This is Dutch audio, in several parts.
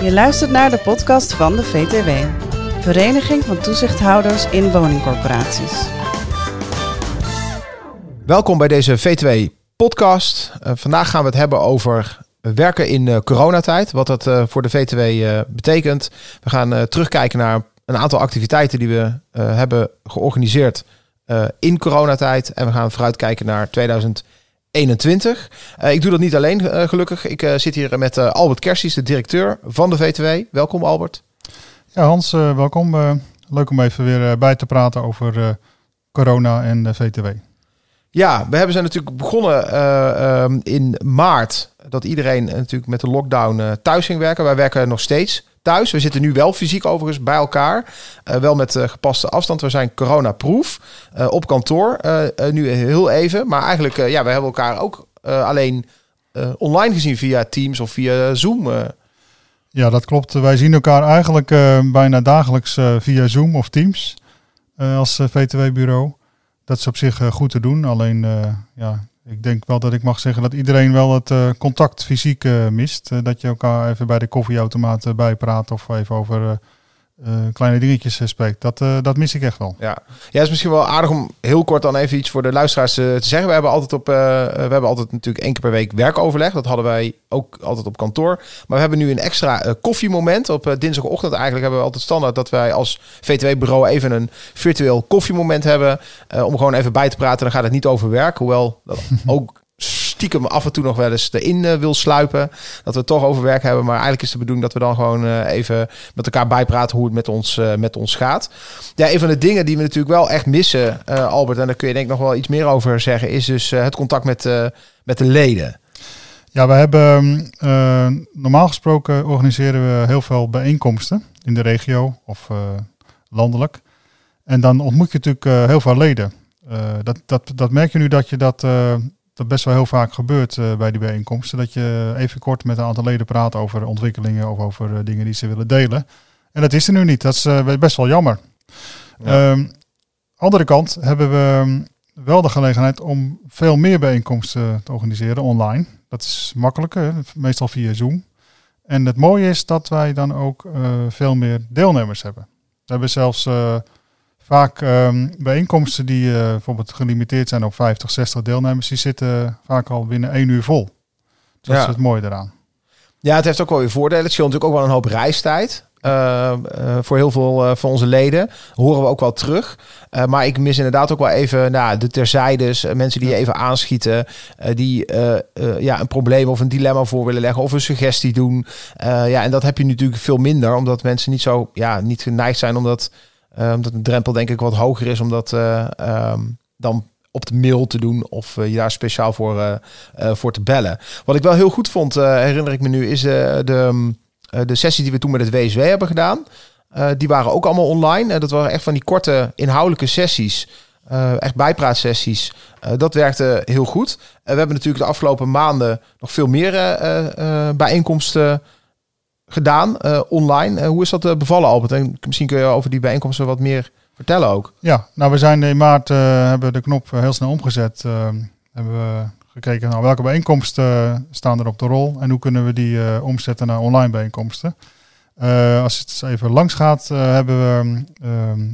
Je luistert naar de podcast van de VTW, Vereniging van Toezichthouders in Woningcorporaties. Welkom bij deze V2-podcast. Uh, vandaag gaan we het hebben over werken in uh, coronatijd, wat dat uh, voor de VTW betekent. We gaan terugkijken naar een aantal activiteiten die we hebben georganiseerd in coronatijd. En we gaan vooruitkijken naar 2021. ik doe dat niet alleen, gelukkig. Ik zit hier met Albert Kersies, de directeur van de VTW. Welkom, Albert. Ja, Hans, welkom. leuk om even weer bij te praten over corona en de VTW. Ja, we hebben zijn natuurlijk begonnen um, in maart. Dat iedereen natuurlijk met de lockdown thuis ging werken. Wij werken nog steeds thuis. We zitten nu wel fysiek overigens bij elkaar. Uh, wel met gepaste afstand. We zijn coronaproof op kantoor. nu heel even. Maar eigenlijk, ja, we hebben elkaar ook alleen online gezien via Teams of via Zoom. Ja, dat klopt. Wij zien elkaar eigenlijk bijna dagelijks via Zoom of Teams als VTW-bureau dat is op zich uh, goed te doen. Alleen, uh, ja, ik denk wel dat ik mag zeggen dat iedereen wel het uh, contact fysiek mist. dat je elkaar even bij de koffieautomaat bijpraat of even over uh, kleine dingetjes uh, spreekt. Dat, uh, dat mis ik echt wel. Ja. ja, is misschien wel aardig om heel kort dan even iets voor de luisteraars te zeggen. We hebben altijd op, we hebben altijd natuurlijk één keer per week werkoverleg. Dat hadden wij ook altijd op kantoor. Maar we hebben nu een extra koffiemoment. Op dinsdagochtend eigenlijk hebben we altijd standaard dat wij als VTW-bureau even een virtueel koffiemoment hebben. om gewoon even bij te praten. Dan gaat het niet over werk. Hoewel dat ook stiekem af en toe nog wel eens erin uh, wil sluipen. Dat we toch over werk hebben. Maar eigenlijk is de bedoeling dat we dan gewoon uh, even met elkaar bijpraten hoe het met ons, uh, met ons gaat. Ja, een van de dingen die we natuurlijk wel echt missen, Albert, en daar kun je denk ik nog wel iets meer over zeggen, is dus het contact met, met de leden. Ja, we hebben normaal gesproken organiseren we heel veel bijeenkomsten in de regio of landelijk. En dan ontmoet je natuurlijk heel veel leden. dat, dat, dat merk je nu dat je dat dat best wel heel vaak gebeurt uh, bij die bijeenkomsten. Dat je even kort met een aantal leden praat over ontwikkelingen of over uh, dingen die ze willen delen. En dat is er nu niet. Dat is uh, best wel jammer. Ja. Um, andere kant hebben we ehm, wel de gelegenheid om veel meer bijeenkomsten te organiseren online. Dat is makkelijker, meestal via Zoom. En het mooie is dat wij dan ook veel meer deelnemers hebben. We hebben zelfs vaak um, bijeenkomsten die uh, bijvoorbeeld gelimiteerd zijn op 50, 60 deelnemers, die zitten vaak al binnen één uur vol. Dus dat is het mooie eraan. Ja, het heeft ook wel weer voordelen. Het scheelt natuurlijk ook wel een hoop reistijd. Uh, uh, voor heel veel uh, van onze leden horen we ook wel terug. maar ik mis inderdaad ook wel even nou, de terzijdes. mensen die even aanschieten. die ja, een probleem of een dilemma voor willen leggen. Of een suggestie doen. ja, en dat heb je natuurlijk veel minder. Omdat mensen niet zo ja, niet geneigd zijn om dat omdat ehm, de drempel denk ik wat hoger is om dat eh, ehm, dan op de mail te doen of uh, je daar speciaal voor, voor te bellen. Wat ik wel heel goed vond, herinner ik me nu, is de, mm, de sessie die we toen met het WSW hebben gedaan. die waren ook allemaal online. dat waren echt van die korte inhoudelijke sessies. echt bijpraatsessies. dat werkte heel goed. we hebben natuurlijk de afgelopen maanden nog veel meer bijeenkomsten gedaan uh, online. Uh, hoe is dat uh, bevallen, Albert? En misschien kun je over die bijeenkomsten wat meer vertellen ook. Ja, nou we zijn in maart hebben de knop heel snel omgezet. hebben we gekeken naar welke bijeenkomsten staan er op de rol en hoe kunnen we die omzetten naar online bijeenkomsten. als het even langs gaat, hebben we ehm,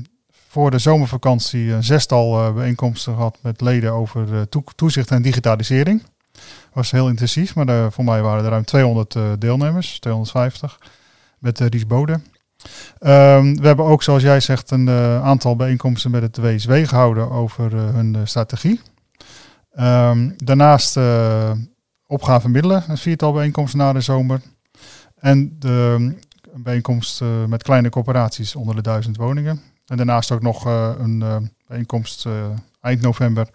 voor de zomervakantie een zestal bijeenkomsten gehad met leden over toezicht en digitalisering was heel intensief, maar voor mij waren er ruim 200 uh, eh, deelnemers, 250, met uh, Ries Bode. Um, we hebben ook, zoals jij zegt, een uh, aantal bijeenkomsten met het WSW gehouden over hun strategie. Um, daarnaast opgave middelen, een viertal bijeenkomsten na de zomer. En de bijeenkomst met kleine corporaties onder de duizend woningen. En daarnaast ook nog een bijeenkomst eind november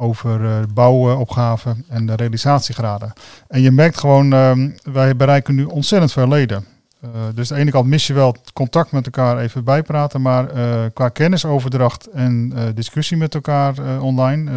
over uh, bouwopgaven en de realisatiegraden. En je merkt gewoon, uh, wij bereiken nu ontzettend veel leden. Uh, dus aan de ene kant mis je wel contact met elkaar even bijpraten, maar uh, qua kennisoverdracht en discussie met elkaar online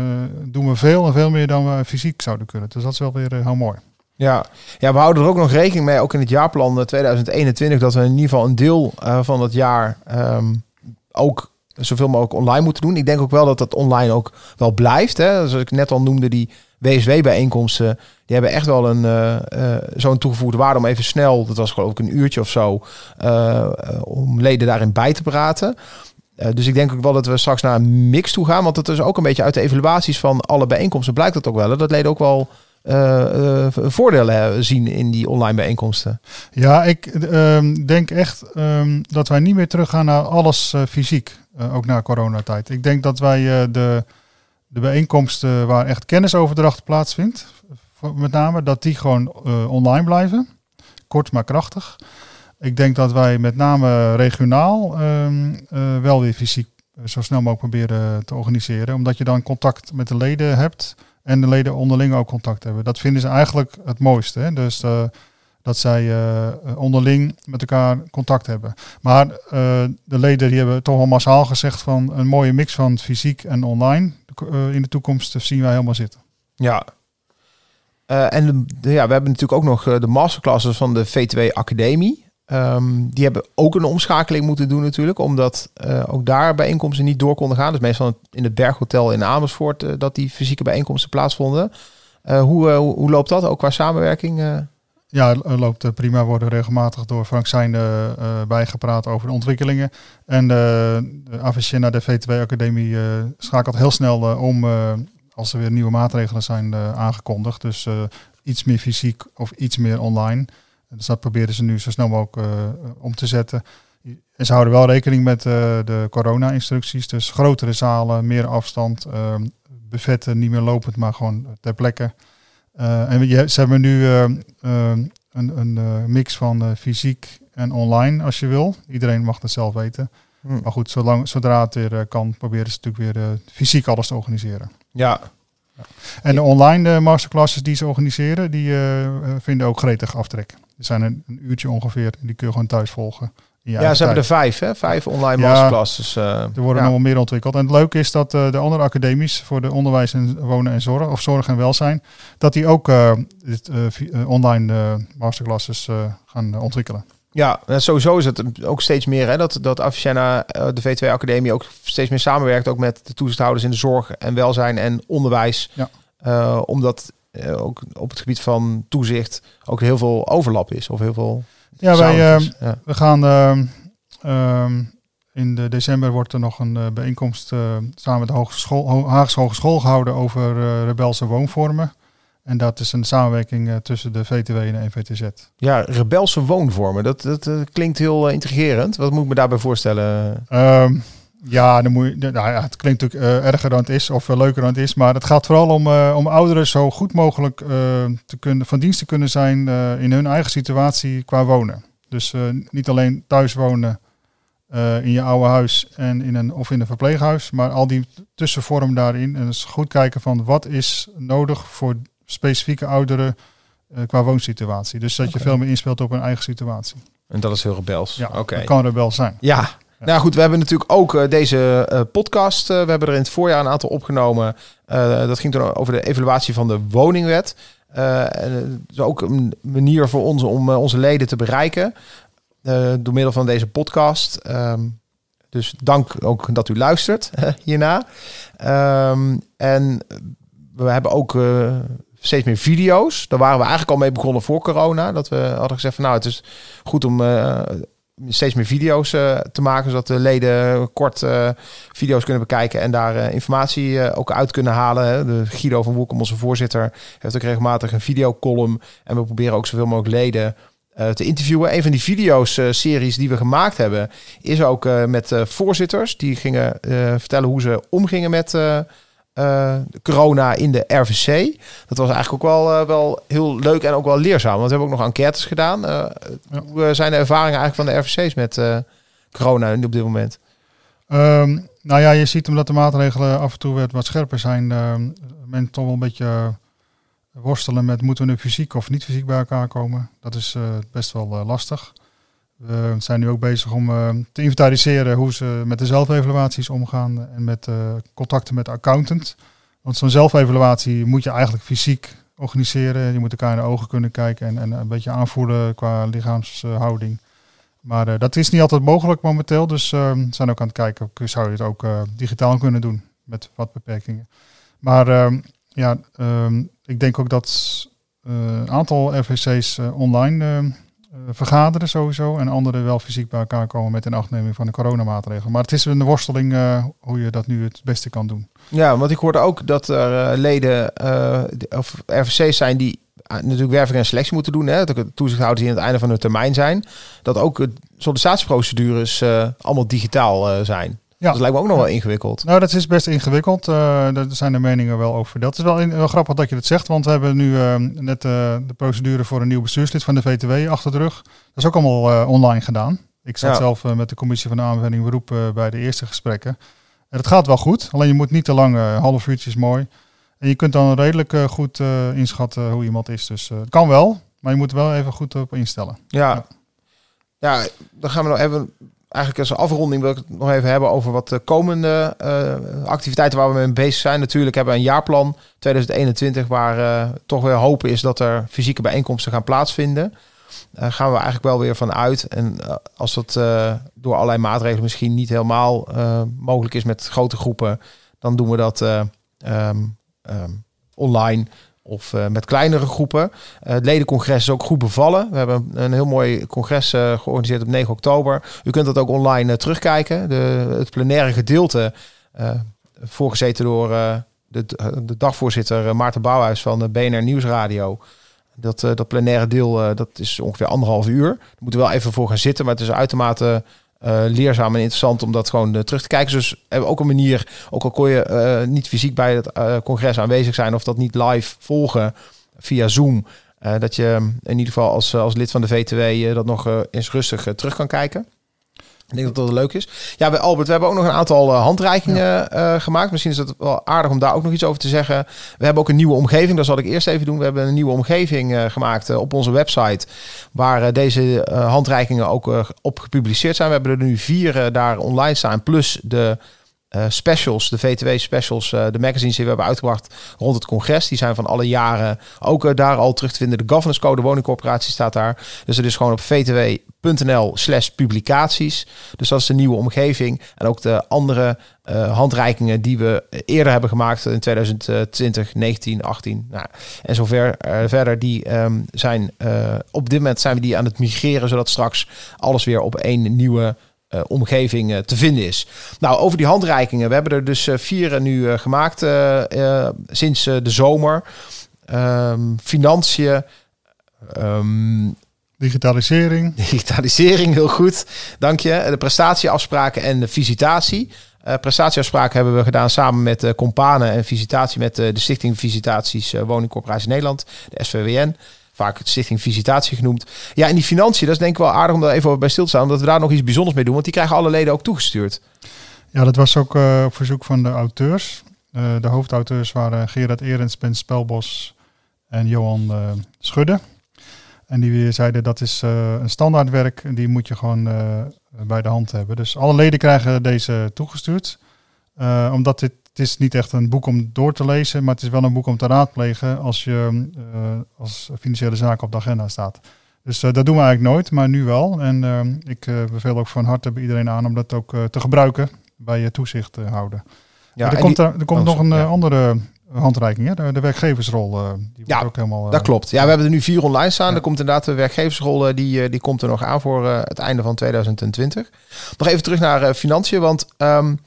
doen we veel en veel meer dan we fysiek zouden kunnen. Dus dat is wel weer heel mooi. Ja. ja, we houden er ook nog rekening mee, ook in het jaarplan 2021, dat we in ieder geval een deel van het jaar um, ook zoveel mogelijk online moeten doen. Ik denk ook wel dat dat online ook wel blijft. Hè. Zoals ik net al noemde, die WSW-bijeenkomsten, die hebben echt wel een eh, eh, zo'n toegevoegde waarde om even snel, dat was geloof ik een uurtje of zo, eh, om leden daarin bij te praten. Dus ik denk ook wel dat we straks naar een mix toe gaan. Want het is ook een beetje uit de evaluaties van alle bijeenkomsten blijkt dat ook wel. Dat leden ook wel eh, eh, voordelen eh, zien in die online bijeenkomsten. Ja, ik ehm, denk echt ehm, dat wij niet meer teruggaan naar alles fysiek, ook na coronatijd. Ik denk dat wij de, de bijeenkomsten waar echt kennisoverdracht plaatsvindt, met name, dat die gewoon online blijven. Kort maar krachtig. Ik denk dat wij met name regionaal ehm, eh, wel weer fysiek zo snel mogelijk proberen te organiseren. Omdat je dan contact met de leden hebt en de leden onderling ook contact hebben. Dat vinden ze eigenlijk het mooiste. Hè? Dus eh, dat zij eh, onderling met elkaar contact hebben. Maar eh, de leden die hebben toch al massaal gezegd van een mooie mix van fysiek en online in de toekomst zien wij helemaal zitten. Ja. En ja, we hebben natuurlijk ook nog de masterclasses van de V2 Academie. Ehm, die hebben ook een omschakeling moeten doen natuurlijk, omdat eh, ook daar bijeenkomsten niet door konden gaan. Dus meestal in het Berghotel in Amersfoort eh, dat die fysieke bijeenkomsten plaatsvonden. Eh, hoe, hoe, loopt dat ook qua samenwerking? Ja, het loopt prima. Worden regelmatig door Frank Zijn eh, bijgepraat over de ontwikkelingen. En de Avicenna, de V2 Academie, schakelt heel snel om als er weer nieuwe maatregelen zijn aangekondigd. Dus iets meer fysiek of iets meer online. Dus dat proberen ze nu zo snel mogelijk eh, om te zetten. En ze houden wel rekening met eh, de corona-instructies. Dus grotere zalen, meer afstand, eh, buffetten niet meer lopend, maar gewoon ter plekke. Eh, en je, ze hebben nu eh, eh, een, een eh, mix van eh, fysiek en online, als je wil. Iedereen mag dat zelf weten. Hm. Maar goed, zolang, zodra het weer eh, kan, proberen ze natuurlijk weer eh, fysiek alles te organiseren. Ja, En de online eh, masterclasses die ze organiseren, die eh, eh, vinden ook gretig aftrek. Zijn een, een uurtje ongeveer, en die kun je gewoon thuis volgen. ja ze hebben er vijf, hè? Vijf online Ja. masterclasses. eh, Er worden ja. nog wel meer ontwikkeld. En het leuke is dat eh, de andere academies voor de onderwijs en wonen en zorg, of zorg en welzijn, dat die ook eh, dit, online masterclasses gaan ontwikkelen. Ja, sowieso is het ook steeds meer hè, dat, dat Avicenna, de V2 Academie, ook steeds meer samenwerkt ook met de toezichthouders in de zorg en welzijn en onderwijs. Ja. Omdat ook op het gebied van toezicht ook heel veel overlap is. Of heel veel Ja, wij, eh, ja. we gaan ehm, ehm, in de december wordt er nog een eh, bijeenkomst eh, samen met de Hogeschool, Ho- Haagse Hogeschool gehouden over eh, rebelse woonvormen. En dat is een samenwerking eh, tussen de VTW en de NVTZ. ja, rebelse woonvormen. Dat, dat eh, klinkt heel eh, intrigerend. Wat moet ik me daarbij voorstellen? Ehm, ja, dan moet je, nou ja, het klinkt natuurlijk eh, erger dan het is of eh, leuker dan het is. Maar het gaat vooral om, eh, om ouderen zo goed mogelijk eh, te kunnen, van dienst te kunnen zijn eh, in hun eigen situatie qua wonen. Dus eh, niet alleen thuis wonen eh, in je oude huis en in een, of in een verpleeghuis, maar al die tussenvorm daarin. En dus goed kijken van wat is nodig voor specifieke ouderen eh, qua woonsituatie. Dus dat je veel meer inspeelt op hun eigen situatie. En dat is heel rebels. Ja, Oké. dat kan rebel zijn. Ja. Nou goed, we hebben natuurlijk ook eh, deze eh, podcast. eh, we hebben er in het voorjaar een aantal opgenomen. Dat ging over de evaluatie van de woningwet. Het is ook een manier voor ons om onze leden te bereiken. door middel van deze podcast. Ehm, dus dank ook dat u luistert hierna. Ehm, en we hebben ook steeds meer video's. Daar waren we eigenlijk al mee begonnen voor corona. Dat we hadden gezegd van nou, het is goed om steeds meer video's eh, te maken, zodat de leden kort eh, video's kunnen bekijken en daar eh, informatie ook uit kunnen halen. De Guido van Woekom, onze voorzitter, heeft ook regelmatig een videocolumn en we proberen ook zoveel mogelijk leden te interviewen. Een van die video's series die we gemaakt hebben is ook met voorzitters die gingen vertellen hoe ze omgingen met eh, corona in de RVC. Dat was eigenlijk ook wel, eh, wel heel leuk en ook wel leerzaam. Want we hebben ook nog enquêtes gedaan. Eh, Ja. Hoe zijn de ervaringen eigenlijk van de RVC's met corona op dit moment? Ehm, nou ja, je ziet omdat de maatregelen af en toe weer wat scherper zijn, ehm men toch wel een beetje worstelen met moeten we nu fysiek of niet fysiek bij elkaar komen. Dat is best wel lastig. We zijn nu ook bezig om eh, te inventariseren hoe ze met de zelfevaluaties omgaan en met eh, contacten met de accountant. Want zo'n zelfevaluatie moet je eigenlijk fysiek organiseren. Je moet elkaar in de ogen kunnen kijken en, en een beetje aanvoelen qua lichaamshouding. Maar eh, dat is niet altijd mogelijk momenteel. Dus eh, we zijn ook aan het kijken, zou je het ook eh, digitaal kunnen doen met wat beperkingen. Maar eh, Ja, ik denk ook dat een aantal RVC's online vergaderen sowieso. En anderen wel fysiek bij elkaar komen met een achtneming van de coronamaatregelen. Maar het is een worsteling hoe je dat nu het beste kan doen. Ja, want ik hoorde ook dat er leden of RVC's zijn die natuurlijk werving en selectie moeten doen. Hè, dat de toezichthouders die aan het einde van hun termijn zijn. Dat ook sollicitatieprocedures allemaal digitaal zijn. Ja. Dat lijkt me ook nog wel ingewikkeld. Nou, dat is best ingewikkeld. Uh, daar zijn de meningen wel over verdeeld. Het is wel, in, wel grappig dat je dat zegt, want we hebben nu net de procedure voor een nieuw bestuurslid van de VTW achter de rug. Dat is ook allemaal online gedaan. Ik zat zelf met de commissie van de aanwending beroep bij de eerste gesprekken. En het gaat wel goed, alleen je moet niet te lang, half uurtje is mooi. En je kunt dan redelijk goed inschatten hoe iemand is. Dus het kan wel, maar je moet er wel even goed op instellen. Ja, ja. ja dan gaan we nog even, eigenlijk als afronding wil ik het nog even hebben over wat de komende activiteiten waar we mee bezig zijn. Natuurlijk hebben we een jaarplan 2021 waar toch weer hopen is dat er fysieke bijeenkomsten gaan plaatsvinden. Daar gaan we eigenlijk wel weer van uit. En als dat door allerlei maatregelen misschien niet helemaal mogelijk is met grote groepen, dan doen we dat um, Ehm, online of uh, met kleinere groepen. Uh, het ledencongres is ook goed bevallen. We hebben een heel mooi congres uh, georganiseerd op 9 oktober. U kunt dat ook online terugkijken. De, het plenaire gedeelte, voorgezeten door de, de dagvoorzitter Maarten Bouwhuis van de BNR Nieuwsradio. Dat, dat plenaire deel, dat is ongeveer anderhalf uur. Daar moeten we wel even voor gaan zitten, maar het is uitermate leerzaam en interessant om dat gewoon uh, terug te kijken. Dus hebben ook een manier, ook al kon je uh, niet fysiek bij het congres aanwezig zijn of dat niet live volgen via Zoom, dat je in ieder geval als, als lid van de VTW dat nog eens rustig terug kan kijken. Ik denk dat dat leuk is. Ja, bij Albert, we hebben ook nog een aantal uh, handreikingen uh, gemaakt. Misschien is het wel aardig om daar ook nog iets over te zeggen. We hebben ook een nieuwe omgeving. Dat zal ik eerst even doen. We hebben een nieuwe omgeving uh, gemaakt op onze website. Waar deze handreikingen ook op gepubliceerd zijn. We hebben er nu vier daar online staan. Plus de uh, specials, de VTW specials, uh, de magazines die we hebben uitgebracht rond het congres. Die zijn van alle jaren ook uh, daar al terug te vinden. De governance code woningcorporatie staat daar. Dus het is gewoon op vtw.nl slash publicaties. Dus dat is de nieuwe omgeving. En ook de andere handreikingen die we eerder hebben gemaakt in 2020, 19, 18. Nou, en zover verder, die um, zijn op dit moment zijn we die aan het migreren, zodat straks alles weer op één nieuwe omgeving uh, te vinden is. Nou, over die handreikingen. We hebben er dus uh, vier nu gemaakt sinds de zomer. Um, financiën. Um, digitalisering. Digitalisering, heel goed. Dank je. De prestatieafspraken en de visitatie. prestatieafspraken hebben we gedaan samen met uh, Compane en visitatie met de Stichting Visitaties Woningcorporatie Nederland, de SVWN vaak Stichting Visitatie genoemd. Ja, en die financiën, dat is denk ik wel aardig om daar even bij stil te staan, omdat we daar nog iets bijzonders mee doen, want die krijgen alle leden ook toegestuurd. Ja, dat was ook uh, op verzoek van de auteurs. Uh, de hoofdauteurs waren Gerard Erens, Ben Spelbos en Johan uh, Schudde. En die zeiden dat is een standaardwerk en die moet je gewoon bij de hand hebben. Dus alle leden krijgen deze toegestuurd. omdat dit het is niet echt een boek om door te lezen, maar het is wel een boek om te raadplegen als je uh, als financiële zaak op de agenda staat. Dus uh, dat doen we eigenlijk nooit, maar nu wel. En uh, ik beveel ook van harte bij iedereen aan om dat ook te gebruiken bij je toezicht houden. Ja, er, komt er, er komt oh, nog een andere handreiking, hè? De, de werkgeversrol. die ja, ook helemaal, dat klopt. Ja, we hebben er nu vier online staan. Ja. Er komt inderdaad de werkgeversrol, die, die komt er nog aan voor het einde van 2020. Nog even terug naar financiën, want... Um,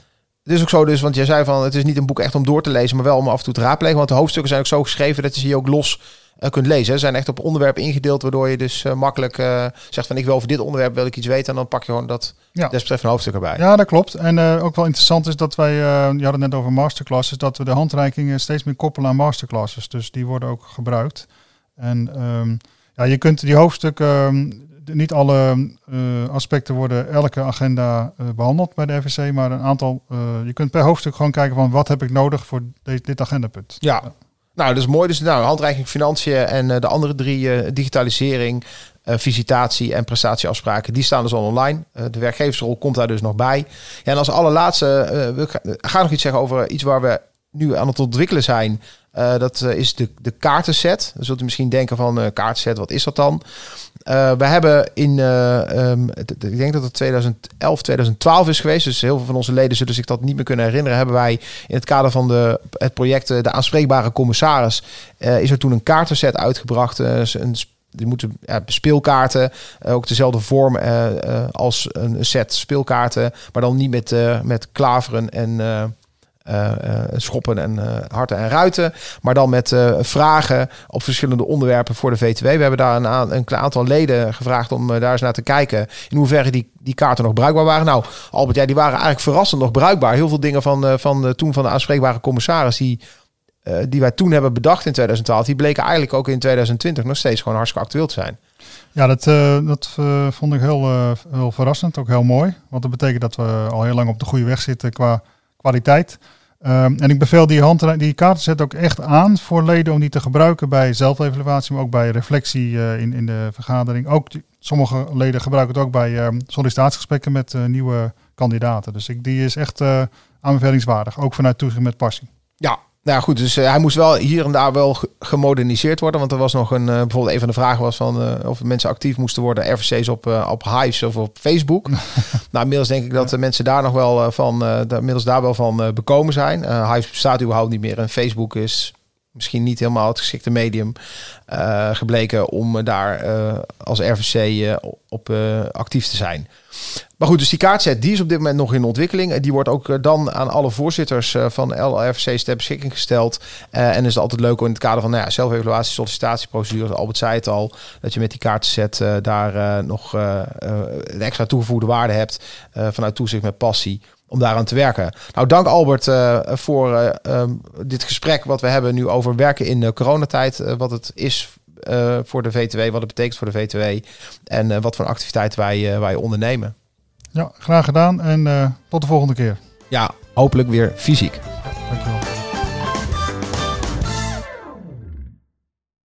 het is ook zo dus, want jij zei van het is niet een boek echt om door te lezen, maar wel om af en toe te raadplegen. Want de hoofdstukken zijn ook zo geschreven dat je ze hier ook los uh, kunt lezen. Ze zijn echt op onderwerp ingedeeld, waardoor je dus uh, makkelijk uh, zegt van ik wil over dit onderwerp wil ik iets weten. En dan pak je gewoon dat ja. desbetreffende hoofdstuk erbij. Ja, dat klopt. En ook wel interessant is dat wij, je had het net over masterclasses, dat we de handreikingen steeds meer koppelen aan masterclasses. Dus die worden ook gebruikt. En um, ja, je kunt die hoofdstukken ehm, niet alle uh, aspecten worden elke agenda uh, behandeld bij de FVC, maar een aantal. Uh, je kunt per hoofdstuk gewoon kijken van wat heb ik nodig voor de, dit agendapunt. Ja. Nou, dat is mooi. Dus nou, handreiking financiën en de andere drie, digitalisering, visitatie en prestatieafspraken, die staan dus al online. de werkgeversrol komt daar dus nog bij. Ja, en als allerlaatste, ga, ga nog iets zeggen over iets waar we nu aan het ontwikkelen zijn. Uh, dat uh, is de, de kaartenset. Dan zult u misschien denken van uh, kaartenset, wat is dat dan? we hebben in, um, ik denk dat het 2011, 2012 is geweest. Dus heel veel van onze leden zullen zich dat niet meer kunnen herinneren. Hebben wij in het kader van de, het project De Aanspreekbare Commissaris... is er toen een kaartenset uitgebracht. een die moeten ja, speelkaarten, ook dezelfde vorm als een set speelkaarten, maar dan niet met, met klaveren en uh, schoppen en uh, harten en ruiten. Maar dan met vragen op verschillende onderwerpen voor de VTW. We hebben daar een, een aantal leden gevraagd om daar eens naar te kijken. In hoeverre die, die kaarten nog bruikbaar waren. Nou, Albert, ja, die waren eigenlijk verrassend nog bruikbaar. Heel veel dingen van, van toen van de aanspreekbare commissaris... die die wij toen hebben bedacht in 2012, die bleken eigenlijk ook in 2020 nog steeds gewoon hartstikke actueel te zijn. Ja, dat, dat vond ik heel, heel verrassend, ook heel mooi. Want dat betekent dat we al heel lang op de goede weg zitten qua kwaliteit. Um, en ik beveel die, hand, die kaarten ook echt aan voor leden om die te gebruiken bij zelfevaluatie, maar ook bij reflectie uh, in, in de vergadering. Ook sommige leden gebruiken het ook bij um, sollicitatiegesprekken met uh, nieuwe kandidaten. Dus ik, die is echt uh, aanbevelingswaardig, ook vanuit toezicht met passie. Ja, nou goed, dus uh, hij moest wel hier en daar wel gemoderniseerd worden. Want er was nog een, uh, bijvoorbeeld een van de vragen was van uh, of mensen actief moesten worden, RVC's op, op Hives of op Facebook. nou, inmiddels denk ik dat de mensen daar nog wel van, inmiddels daar wel van bekomen zijn. Hives bestaat überhaupt niet meer en Facebook is misschien niet helemaal het geschikte medium gebleken om daar als RVC op actief te zijn. Maar goed, dus die kaartset die is op dit moment nog in ontwikkeling. Die wordt ook eh, dan aan alle voorzitters eh, van LRVC's ter beschikking gesteld. En is het altijd leuk om in het kader van nou ja, zelfevaluatie, sollicitatieprocedures, Albert zei het al, dat je met die kaartset daar nog een extra toegevoegde waarde hebt vanuit toezicht met passie om daaraan te werken. Nou, dank Albert voor um, dit gesprek wat we hebben nu over werken in de coronatijd. wat het is voor de VTW, wat het betekent voor de VTW en wat voor activiteiten wij, wij ondernemen. Ja, graag gedaan en tot de volgende keer. Ja, hopelijk weer fysiek. Dankjewel.